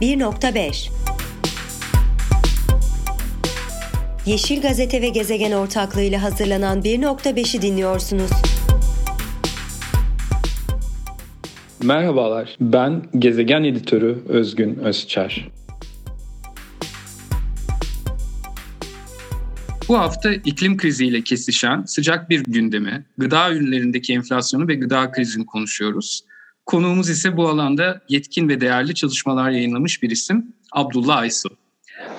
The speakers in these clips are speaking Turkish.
1.5 Yeşil Gazete ve Gezegen ortaklığıyla hazırlanan 1.5'i dinliyorsunuz. Merhabalar, ben Gezegen Editörü Özgün Özçer. Bu hafta iklim kriziyle kesişen sıcak bir gündemi, gıda ürünlerindeki enflasyonu ve gıda krizini konuşuyoruz. Konuğumuz ise bu alanda yetkin ve değerli çalışmalar yayınlamış bir isim Abdullah Aysu.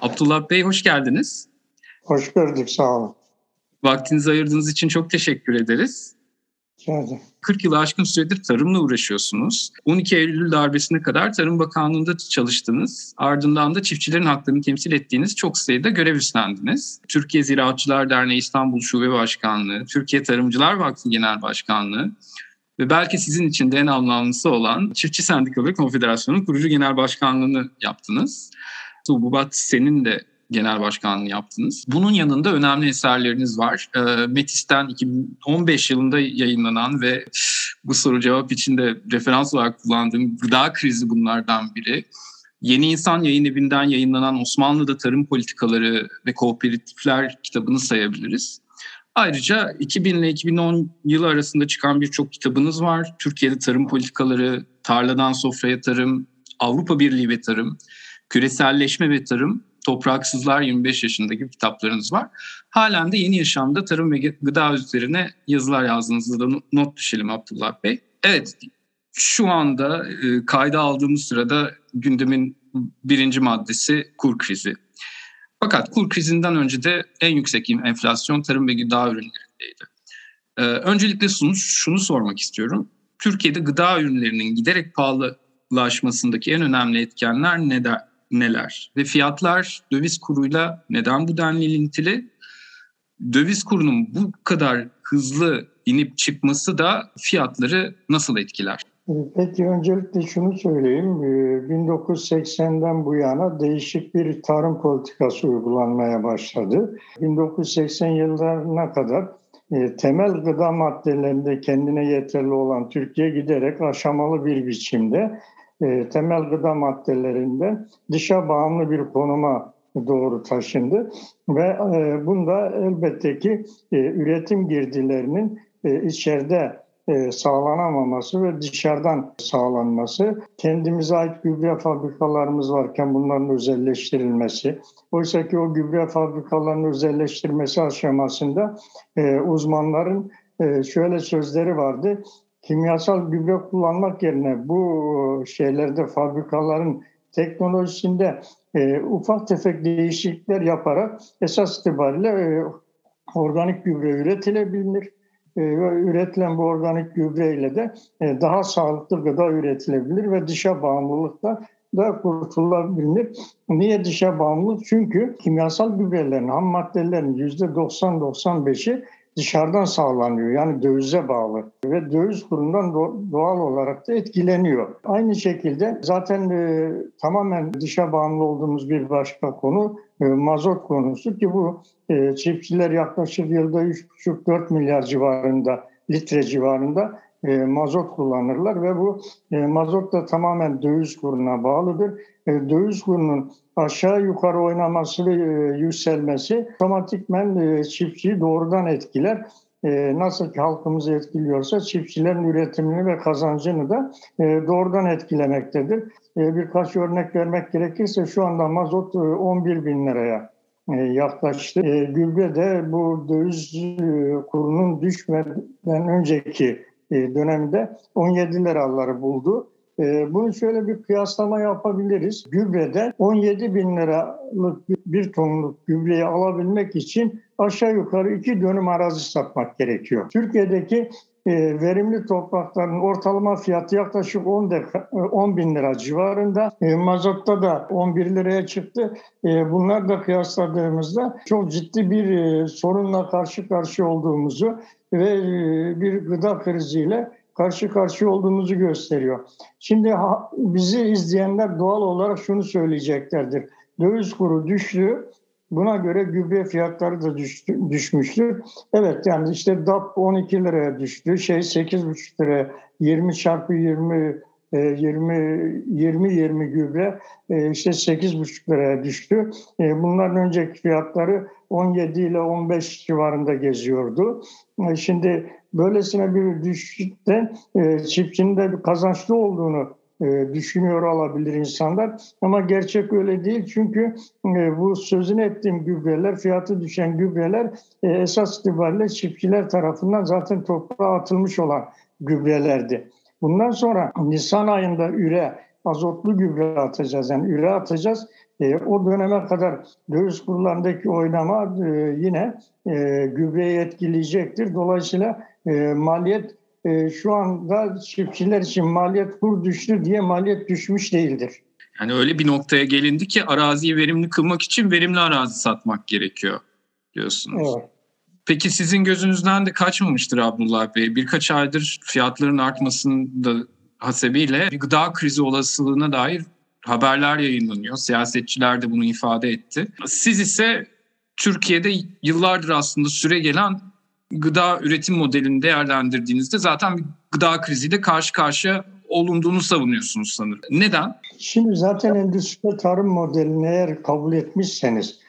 Abdullah Bey hoş geldiniz. Hoş gördük, sağ olun. Vaktinizi ayırdığınız için çok teşekkür ederiz. Rica 40 yılı aşkın süredir tarımla uğraşıyorsunuz. 12 Eylül darbesine kadar Tarım Bakanlığı'nda çalıştınız. Ardından da çiftçilerin haklarını temsil ettiğiniz çok sayıda görev üstlendiniz. Türkiye Ziraatçılar Derneği İstanbul Şube Başkanlığı, Türkiye Tarımcılar Vakfı Genel Başkanlığı ve belki sizin için de en anlamlısı olan Çiftçi Sendikaları Konfederasyonu kurucu genel başkanlığını yaptınız. Tuğbubat senin de genel başkanlığı yaptınız. Bunun yanında önemli eserleriniz var. E, Metis'ten 2015 yılında yayınlanan ve bu soru cevap için de referans olarak kullandığım gıda krizi bunlardan biri. Yeni İnsan Yayın Evi'nden yayınlanan Osmanlı'da Tarım Politikaları ve Kooperatifler kitabını sayabiliriz. Ayrıca 2000 ile 2010 yılı arasında çıkan birçok kitabınız var. Türkiye'de tarım politikaları, tarladan sofraya tarım, Avrupa Birliği ve tarım, küreselleşme ve tarım Topraksızlar 25 yaşında gibi kitaplarınız var. Halen de yeni yaşamda tarım ve gıda üzerine yazılar yazdığınızda da not düşelim Abdullah Bey. Evet şu anda e, kayda aldığımız sırada gündemin birinci maddesi kur krizi. Fakat kur krizinden önce de en yüksek enflasyon tarım ve gıda ürünlerindeydi. Ee, öncelikle şunu, şunu sormak istiyorum. Türkiye'de gıda ürünlerinin giderek pahalılaşmasındaki en önemli etkenler neler? neler? Ve fiyatlar döviz kuruyla neden bu denli ilintili? Döviz kurunun bu kadar hızlı inip çıkması da fiyatları nasıl etkiler? Peki öncelikle şunu söyleyeyim. 1980'den ee, bu yana değişik bir tarım politikası uygulanmaya başladı. 1980 yıllarına kadar e, temel gıda maddelerinde kendine yeterli olan Türkiye giderek aşamalı bir biçimde e, temel gıda maddelerinde dışa bağımlı bir konuma doğru taşındı ve e, bunda elbette ki üretim girdilerinin içeride sağlanamaması ve dışarıdan sağlanması, kendimize ait gübre fabrikalarımız varken bunların özelleştirilmesi, oysa ki o gübre fabrikalarının özelleştirmesi aşamasında e, uzmanların e, şöyle sözleri vardı, kimyasal gübre kullanmak yerine bu şeylerde fabrikaların teknolojisinde e, ufak tefek değişiklikler yaparak esas itibariyle e, organik gübre üretilebilir. E, ve üretilen bu organik gübreyle de e, daha sağlıklı gıda üretilebilir ve dışa bağımlılıkta da kurtulabilir. Niye dışa bağımlılık? Çünkü kimyasal gübrelerin, ham maddelerin %90-95'i dışarıdan sağlanıyor. Yani dövize bağlı ve döviz kurundan doğal olarak da etkileniyor. Aynı şekilde zaten e, tamamen dışa bağımlı olduğumuz bir başka konu mazot konusu ki bu e, çiftçiler yaklaşık yılda 3,5-4 milyar civarında litre civarında e, mazot kullanırlar ve bu e, mazot da tamamen döviz kuruna bağlıdır. E, döviz kurunun aşağı yukarı oynaması ve e, yükselmesi otomatikmen e, çiftçiyi doğrudan etkiler. E, nasıl ki halkımızı etkiliyorsa çiftçilerin üretimini ve kazancını da e, doğrudan etkilemektedir. E, birkaç örnek vermek gerekirse şu anda mazot e, 11 bin liraya yaklaştı. Gübre de bu döviz kurunun düşmeden önceki dönemde 17 liraları buldu. E, bunu şöyle bir kıyaslama yapabiliriz. Gübrede 17 bin liralık bir tonluk gübreyi alabilmek için aşağı yukarı iki dönüm arazi satmak gerekiyor. Türkiye'deki e, verimli toprakların ortalama fiyatı yaklaşık 10, deka, 10 bin lira civarında. E, mazotta da 11 liraya çıktı. E, bunlar da kıyasladığımızda çok ciddi bir sorunla karşı karşıya olduğumuzu ve bir gıda kriziyle karşı karşıya olduğumuzu gösteriyor. Şimdi bizi izleyenler doğal olarak şunu söyleyeceklerdir. Döviz kuru düştü. Buna göre gübre fiyatları da düştü, düşmüştür. Evet yani işte DAP 12 liraya düştü. Şey 8,5 liraya 20 çarpı 20 20-20 gübre e, işte 8,5 liraya düştü. E, bunların önceki fiyatları 17 ile 15 civarında geziyordu. E, şimdi böylesine bir düşüşte çiftçinin de kazançlı olduğunu düşünüyor olabilir insanlar. Ama gerçek öyle değil çünkü bu sözünü ettiğim gübreler, fiyatı düşen gübreler esas itibariyle çiftçiler tarafından zaten toprağa atılmış olan gübrelerdi. Bundan sonra Nisan ayında üre, azotlu gübre atacağız. Yani üre atacağız. E, o döneme kadar döviz kurlarındaki oynama e, yine e, gübreyi etkileyecektir. Dolayısıyla e, maliyet e, şu anda çiftçiler için maliyet kur düştü diye maliyet düşmüş değildir. Yani öyle bir noktaya gelindi ki araziyi verimli kılmak için verimli arazi satmak gerekiyor diyorsunuz. Evet. Peki sizin gözünüzden de kaçmamıştır Abdullah Bey. Birkaç aydır fiyatların artmasında hasebiyle bir gıda krizi olasılığına dair haberler yayınlanıyor. Siyasetçiler de bunu ifade etti. Siz ise Türkiye'de yıllardır aslında süre gelen gıda üretim modelini değerlendirdiğinizde zaten bir gıda kriziyle karşı karşıya olunduğunu savunuyorsunuz sanırım. Neden? Şimdi zaten endüstriyel tarım modelini eğer kabul etmişseniz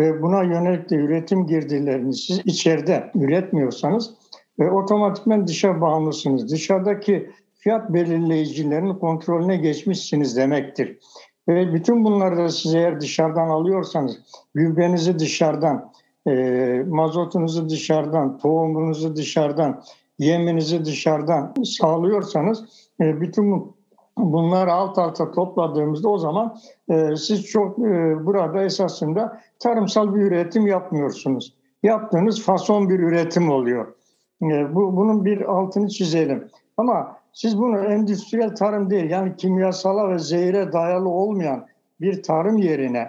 ve buna yönelik de üretim girdilerini siz içeride üretmiyorsanız ve otomatikmen dışa bağımlısınız. Dışarıdaki fiyat belirleyicilerin kontrolüne geçmişsiniz demektir. Ve bütün bunları da siz eğer dışarıdan alıyorsanız, gübrenizi dışarıdan, e, mazotunuzu dışarıdan, tohumunuzu dışarıdan, yeminizi dışarıdan sağlıyorsanız e, bütün bunlar alt alta topladığımızda o zaman e, siz çok e, burada esasında tarımsal bir üretim yapmıyorsunuz. Yaptığınız fason bir üretim oluyor. E, bu Bunun bir altını çizelim. Ama siz bunu endüstriyel tarım değil yani kimyasala ve zehire dayalı olmayan bir tarım yerine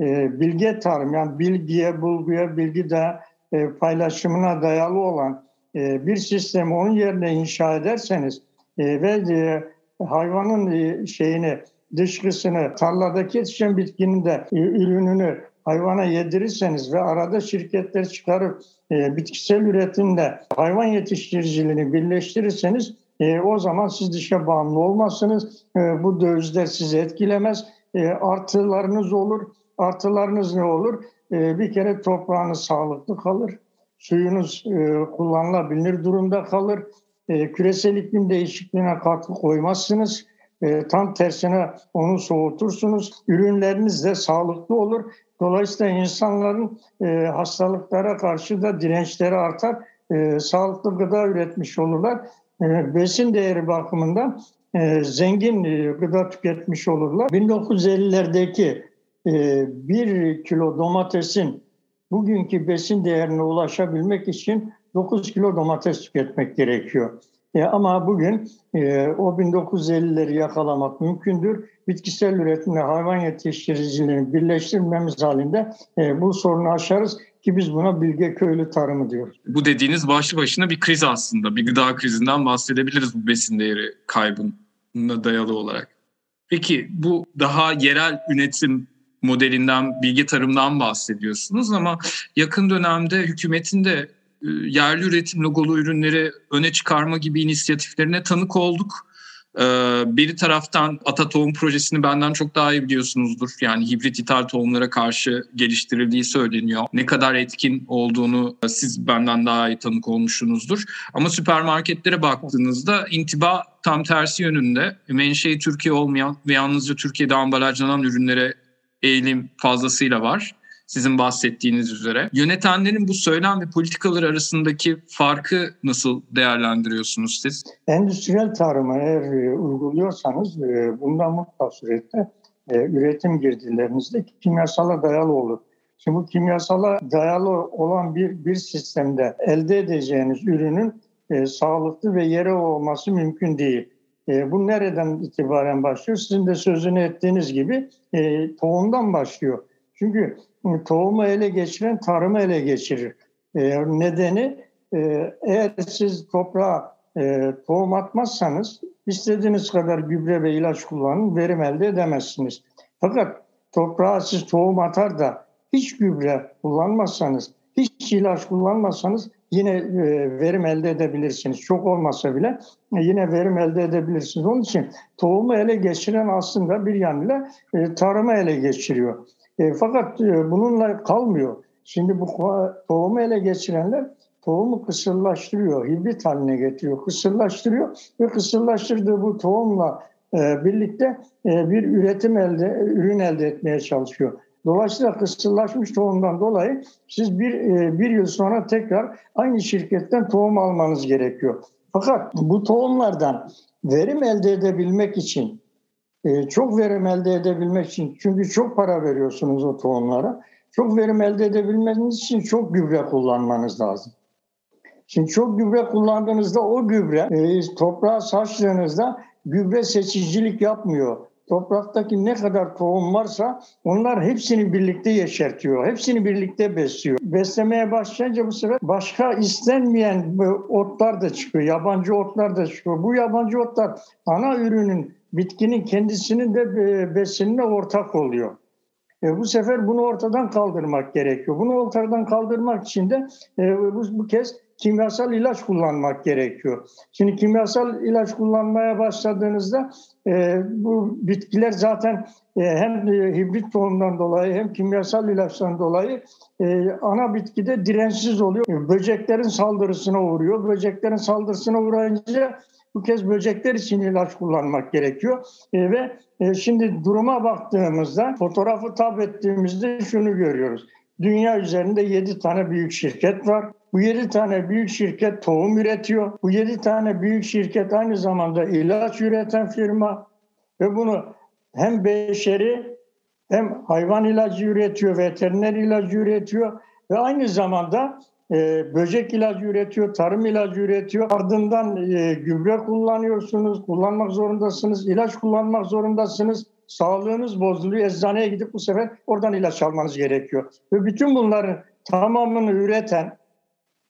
e, bilge tarım yani bilgiye, bulguya, bilgi de e, paylaşımına dayalı olan e, bir sistemi onun yerine inşa ederseniz e, ve e, hayvanın e, şeyini dışkısını tarladaki yetişen bitkinin de e, ürününü hayvana yedirirseniz ve arada şirketler çıkarıp e, bitkisel üretimde hayvan yetiştiriciliğini birleştirirseniz e, o zaman siz dışa bağımlı olmazsınız. E, bu dövizler sizi etkilemez. E, artılarınız olur. Artılarınız ne olur? E, bir kere toprağınız sağlıklı kalır. Suyunuz e, kullanılabilir durumda kalır. E, küresel iklim değişikliğine katkı koymazsınız. E, tam tersine onu soğutursunuz. Ürünleriniz de sağlıklı olur. Dolayısıyla insanların e, hastalıklara karşı da dirençleri artar. E, sağlıklı gıda üretmiş olurlar. E, besin değeri bakımından e, zengin e, gıda tüketmiş olurlar. 1950'lerdeki e, bir kilo domatesin bugünkü besin değerine ulaşabilmek için 9 kilo domates tüketmek gerekiyor. E, ama bugün e, o 1950'leri yakalamak mümkündür. Bitkisel üretimle hayvan yetiştiriciliğini birleştirmemiz halinde e, bu sorunu aşarız ki biz buna bilge köylü tarımı diyoruz. Bu dediğiniz başlı başına bir kriz aslında. Bir gıda krizinden bahsedebiliriz bu besin değeri kaybına dayalı olarak. Peki bu daha yerel üretim modelinden, bilgi tarımdan bahsediyorsunuz ama yakın dönemde hükümetin de yerli üretim logolu ürünleri öne çıkarma gibi inisiyatiflerine tanık olduk. E, bir taraftan Ata Tohum projesini benden çok daha iyi biliyorsunuzdur. Yani hibrit ithal tohumlara karşı geliştirildiği söyleniyor. Ne kadar etkin olduğunu siz benden daha iyi tanık olmuşsunuzdur. Ama süpermarketlere baktığınızda intiba tam tersi yönünde. Menşei Türkiye olmayan ve yalnızca Türkiye'de ambalajlanan ürünlere eğilim fazlasıyla var sizin bahsettiğiniz üzere. Yönetenlerin bu söylem ve politikalar arasındaki farkı nasıl değerlendiriyorsunuz siz? Endüstriyel tarımı eğer e, uyguluyorsanız e, bundan mutlaka surette e, üretim girdilerinizde kimyasala dayalı olur. Şimdi bu kimyasala dayalı olan bir, bir sistemde elde edeceğiniz ürünün e, sağlıklı ve yere olması mümkün değil. E, bu nereden itibaren başlıyor? Sizin de sözünü ettiğiniz gibi e, tohumdan başlıyor. Çünkü tohumu ele geçiren tarımı ele geçirir. E, nedeni e, eğer siz toprağa e, tohum atmazsanız istediğiniz kadar gübre ve ilaç kullanın verim elde edemezsiniz. Fakat toprağa siz tohum atar da hiç gübre kullanmazsanız, hiç ilaç kullanmazsanız yine e, verim elde edebilirsiniz. Çok olmasa bile e, yine verim elde edebilirsiniz. Onun için tohumu ele geçiren aslında bir yanıyla e, tarımı ele geçiriyor. Fakat bununla kalmıyor. Şimdi bu tohumu ele geçirenler tohumu kısırlaştırıyor, hibrit haline getiriyor, kısırlaştırıyor ve kısırlaştırdığı bu tohumla birlikte bir üretim elde, ürün elde etmeye çalışıyor. Dolayısıyla kısırlaşmış tohumdan dolayı siz bir, e, bir yıl sonra tekrar aynı şirketten tohum almanız gerekiyor. Fakat bu tohumlardan verim elde edebilmek için, e, çok verim elde edebilmek için, çünkü çok para veriyorsunuz o tohumlara, çok verim elde edebilmeniz için çok gübre kullanmanız lazım. Şimdi çok gübre kullandığınızda o gübre e, toprağa saçtığınızda gübre seçicilik yapmıyor topraktaki ne kadar tohum varsa onlar hepsini birlikte yeşertiyor. Hepsini birlikte besliyor. Beslemeye başlayınca bu sefer başka istenmeyen otlar da çıkıyor. Yabancı otlar da çıkıyor. Bu yabancı otlar ana ürünün bitkinin kendisinin de e, besinine ortak oluyor. E, bu sefer bunu ortadan kaldırmak gerekiyor. Bunu ortadan kaldırmak için de e, bu, bu kez kimyasal ilaç kullanmak gerekiyor. Şimdi kimyasal ilaç kullanmaya başladığınızda e, bu bitkiler zaten e, hem e, hibrit tohumdan dolayı hem kimyasal ilaçtan dolayı e, ana bitkide dirençsiz oluyor. Böceklerin saldırısına uğruyor. Böceklerin saldırısına uğrayınca bu kez böcekler için ilaç kullanmak gerekiyor. E, ve e, şimdi duruma baktığımızda, fotoğrafı tab ettiğimizde şunu görüyoruz. Dünya üzerinde 7 tane büyük şirket var. Bu 7 tane büyük şirket tohum üretiyor. Bu 7 tane büyük şirket aynı zamanda ilaç üreten firma ve bunu hem beşeri hem hayvan ilacı üretiyor, veteriner ilacı üretiyor ve aynı zamanda e, böcek ilacı üretiyor, tarım ilacı üretiyor. Ardından e, gübre kullanıyorsunuz, kullanmak zorundasınız, ilaç kullanmak zorundasınız. Sağlığınız bozuluyor, eczaneye gidip bu sefer oradan ilaç almanız gerekiyor. Ve bütün bunların tamamını üreten,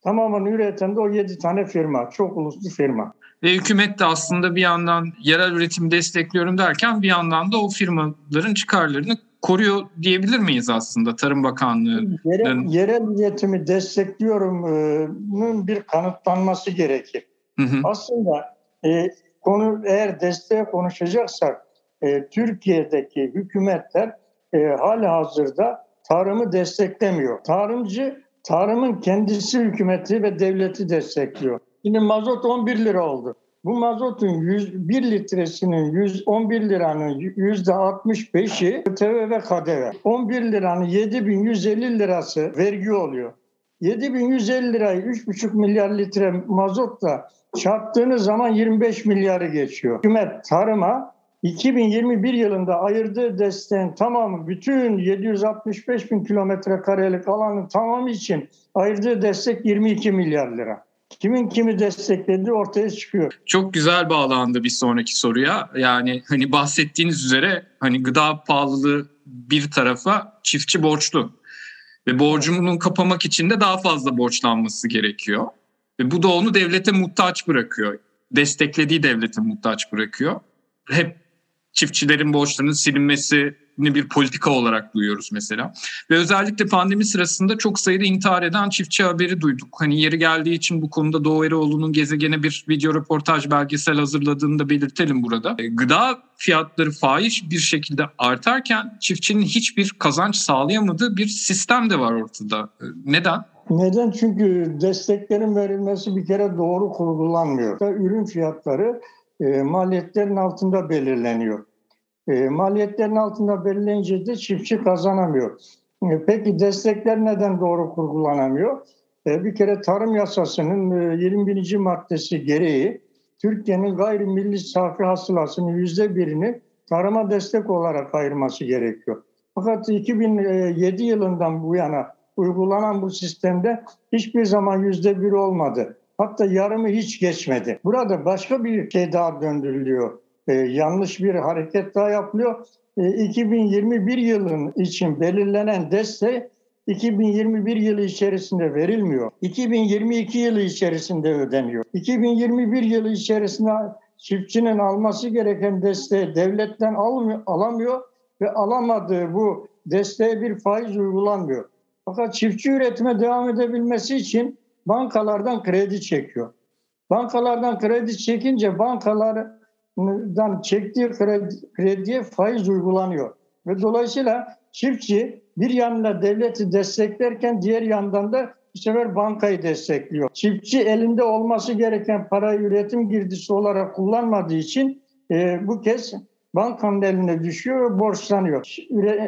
tamamını üreten de o yedi tane firma, çok uluslu firma. Ve hükümet de aslında bir yandan yerel üretimi destekliyorum derken bir yandan da o firmaların çıkarlarını koruyor diyebilir miyiz aslında Tarım Bakanlığı? Yerel, yerel üretimi destekliyorum'un bir kanıtlanması gerekir. Hı hı. Aslında e, konu eğer desteğe konuşacaksak e, Türkiye'deki hükümetler e, hala hazırda tarımı desteklemiyor. Tarımcı tarımın kendisi hükümeti ve devleti destekliyor. Şimdi mazot 11 lira oldu. Bu mazotun 101 litresinin 111 liranın %65'i ÖTV ve KDV. 11 liranın 7150 lirası vergi oluyor. 7150 lirayı 3,5 milyar litre mazotla çarptığınız zaman 25 milyarı geçiyor. Hükümet tarıma 2021 yılında ayırdığı desteğin tamamı bütün 765 bin kilometre karelik alanın tamamı için ayırdığı destek 22 milyar lira. Kimin kimi desteklediği ortaya çıkıyor. Çok güzel bağlandı bir sonraki soruya. Yani hani bahsettiğiniz üzere hani gıda pahalılığı bir tarafa çiftçi borçlu. Ve borcunun kapamak için de daha fazla borçlanması gerekiyor. Ve bu da onu devlete muhtaç bırakıyor. Desteklediği devlete muhtaç bırakıyor. Hep çiftçilerin borçlarının silinmesi bir politika olarak duyuyoruz mesela. Ve özellikle pandemi sırasında çok sayıda intihar eden çiftçi haberi duyduk. Hani yeri geldiği için bu konuda Doğu Eroğlu'nun gezegene bir video röportaj belgesel hazırladığını da belirtelim burada. E, gıda fiyatları fahiş bir şekilde artarken çiftçinin hiçbir kazanç sağlayamadığı bir sistem de var ortada. E, neden? Neden? Çünkü desteklerin verilmesi bir kere doğru kurgulanmıyor. Ürün fiyatları e, maliyetlerin altında belirleniyor. E, maliyetlerin altında belirlenince de çiftçi kazanamıyor. E, peki destekler neden doğru kurgulanamıyor? E, bir kere tarım yasasının e, 21. maddesi gereği Türkiye'nin gayrimilli safi hasılasının yüzde birini tarıma destek olarak ayırması gerekiyor. Fakat 2007 yılından bu yana uygulanan bu sistemde hiçbir zaman yüzde bir olmadı. Hatta yarımı hiç geçmedi. Burada başka bir şey daha döndürülüyor. Ee, yanlış bir hareket daha yapılıyor. Ee, 2021 yılın için belirlenen destek 2021 yılı içerisinde verilmiyor. 2022 yılı içerisinde ödeniyor. 2021 yılı içerisinde çiftçinin alması gereken desteği devletten almıyor, alamıyor ve alamadığı bu desteğe bir faiz uygulanmıyor. Fakat çiftçi üretime devam edebilmesi için bankalardan kredi çekiyor. Bankalardan kredi çekince bankalardan çektiği kredi, krediye faiz uygulanıyor. Ve dolayısıyla çiftçi bir yanıyla devleti desteklerken diğer yandan da bu sefer bankayı destekliyor. Çiftçi elinde olması gereken parayı üretim girdisi olarak kullanmadığı için e, bu kez bankanın eline düşüyor ve borçlanıyor.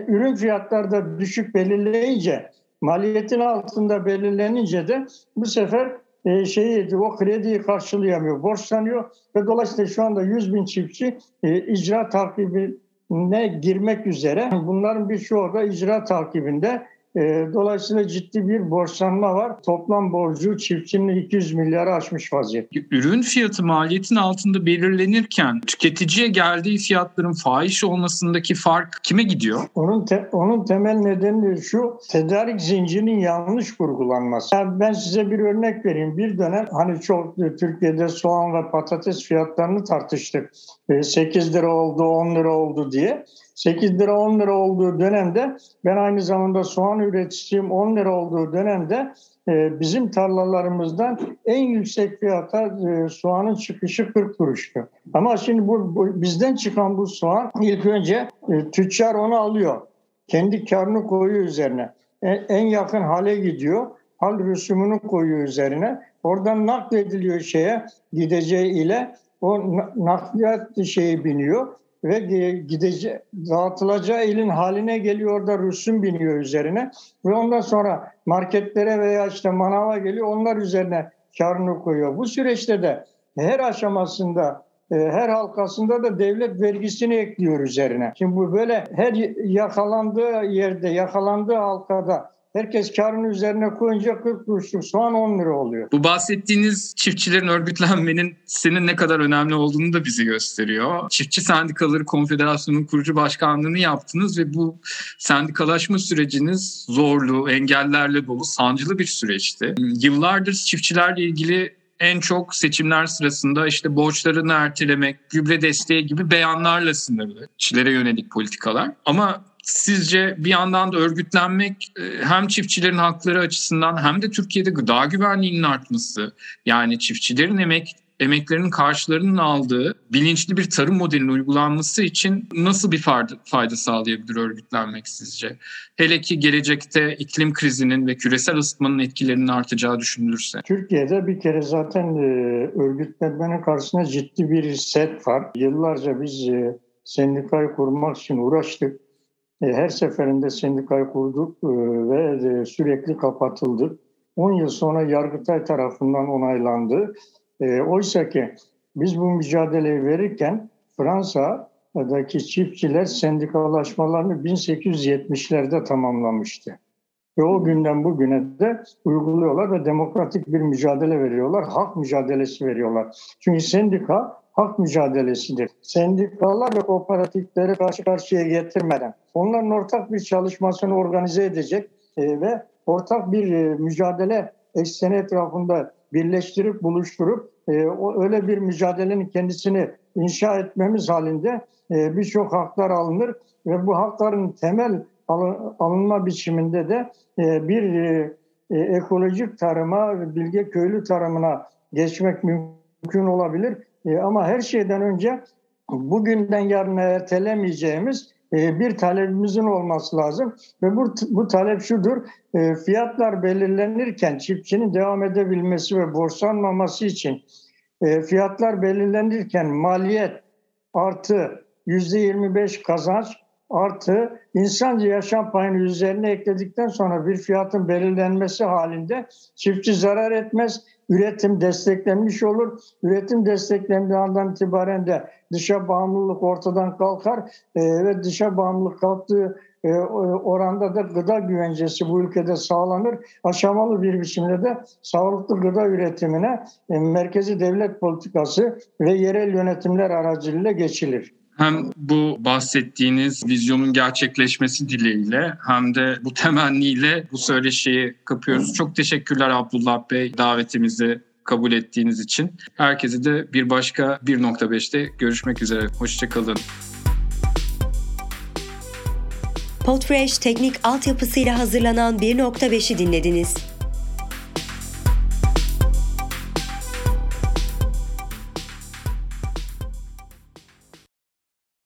Ürün fiyatları da düşük belirleyince, maliyetin altında belirlenince de bu sefer e, şeyi o krediyi karşılayamıyor, borçlanıyor ve dolayısıyla şu anda 100 bin çiftçi e, icra takibine girmek üzere. Bunların birçoğu da icra takibinde e, dolayısıyla ciddi bir borçlanma var. Toplam borcu çiftçinin 200 milyarı aşmış vaziyette. Ürün fiyatı maliyetin altında belirlenirken tüketiciye geldiği fiyatların fahiş olmasındaki fark kime gidiyor? Onun te, onun temel nedeni şu tedarik zincirinin yanlış kurgulanması. Yani ben size bir örnek vereyim. Bir dönem hani çok Türkiye'de soğan ve patates fiyatlarını tartıştık. 8 lira oldu, 10 lira oldu diye. 8 lira 10 lira olduğu dönemde ben aynı zamanda soğan üreticisiyim 10 lira olduğu dönemde e, bizim tarlalarımızdan en yüksek fiyata e, soğanın çıkışı 40 kuruştu. Ama şimdi bu, bu bizden çıkan bu soğan ilk önce e, tüccar onu alıyor. Kendi karını koyuyor üzerine. En, en yakın hale gidiyor. Hal rüsumunu koyuyor üzerine. Oradan naklediliyor şeye gideceği ile o nakliyat şeyi biniyor ve gidece dağıtılacağı ilin haline geliyor da rüsum biniyor üzerine ve ondan sonra marketlere veya işte manava geliyor onlar üzerine karını koyuyor. Bu süreçte de her aşamasında e, her halkasında da devlet vergisini ekliyor üzerine. Şimdi bu böyle her yakalandığı yerde, yakalandığı halkada Herkes karın üzerine koyunca 40 kuruşluk soğan 10 lira oluyor. Bu bahsettiğiniz çiftçilerin örgütlenmenin senin ne kadar önemli olduğunu da bizi gösteriyor. Çiftçi Sendikaları Konfederasyonu'nun kurucu başkanlığını yaptınız ve bu sendikalaşma süreciniz zorlu, engellerle dolu, sancılı bir süreçti. Yıllardır çiftçilerle ilgili en çok seçimler sırasında işte borçlarını ertelemek, gübre desteği gibi beyanlarla sınırlı. Çiftçilere yönelik politikalar. Ama sizce bir yandan da örgütlenmek e, hem çiftçilerin hakları açısından hem de Türkiye'de gıda güvenliğinin artması yani çiftçilerin emek emeklerinin karşılarının aldığı bilinçli bir tarım modelinin uygulanması için nasıl bir fayda, sağlayabilir örgütlenmek sizce? Hele ki gelecekte iklim krizinin ve küresel ısıtmanın etkilerinin artacağı düşünülürse. Türkiye'de bir kere zaten e, örgütlenmenin karşısında ciddi bir set var. Yıllarca biz e, sendikayı kurmak için uğraştık. E, her seferinde sendikayı kurduk e, ve e, sürekli kapatıldık. 10 yıl sonra Yargıtay tarafından onaylandı. Oysa ki biz bu mücadeleyi verirken Fransa'daki çiftçiler sendikalaşmalarını 1870'lerde tamamlamıştı. Ve o günden bugüne de uyguluyorlar ve demokratik bir mücadele veriyorlar, hak mücadelesi veriyorlar. Çünkü sendika hak mücadelesidir. Sendikalar ve kooperatifleri karşı karşıya getirmeden onların ortak bir çalışmasını organize edecek e, ve ortak bir e, mücadele ekseni etrafında birleştirip buluşturup e, öyle bir mücadelenin kendisini inşa etmemiz halinde birçok haklar alınır ve bu hakların temel alınma biçiminde de bir ekolojik tarıma, bilge köylü tarımına geçmek mümkün olabilir. E, ama her şeyden önce bugünden yarına ertelemeyeceğimiz e, bir talebimizin olması lazım. Ve bu, bu talep şudur, e, fiyatlar belirlenirken çiftçinin devam edebilmesi ve borçlanmaması için fiyatlar belirlenirken maliyet artı %25 kazanç artı insancı yaşam payını üzerine ekledikten sonra bir fiyatın belirlenmesi halinde çiftçi zarar etmez, üretim desteklenmiş olur. Üretim desteklendiği andan itibaren de dışa bağımlılık ortadan kalkar e, ve dışa bağımlılık kalktığı e, oranda da gıda güvencesi bu ülkede sağlanır. Aşamalı bir biçimde de sağlıklı gıda üretimine e, merkezi devlet politikası ve yerel yönetimler aracılığıyla geçilir hem bu bahsettiğiniz vizyonun gerçekleşmesi dileğiyle hem de bu temenniyle bu söyleşiyi kapıyoruz. Çok teşekkürler Abdullah Bey davetimizi kabul ettiğiniz için. Herkese de bir başka 1.5'te görüşmek üzere. Hoşçakalın. Podfresh teknik altyapısıyla hazırlanan 1.5'i dinlediniz.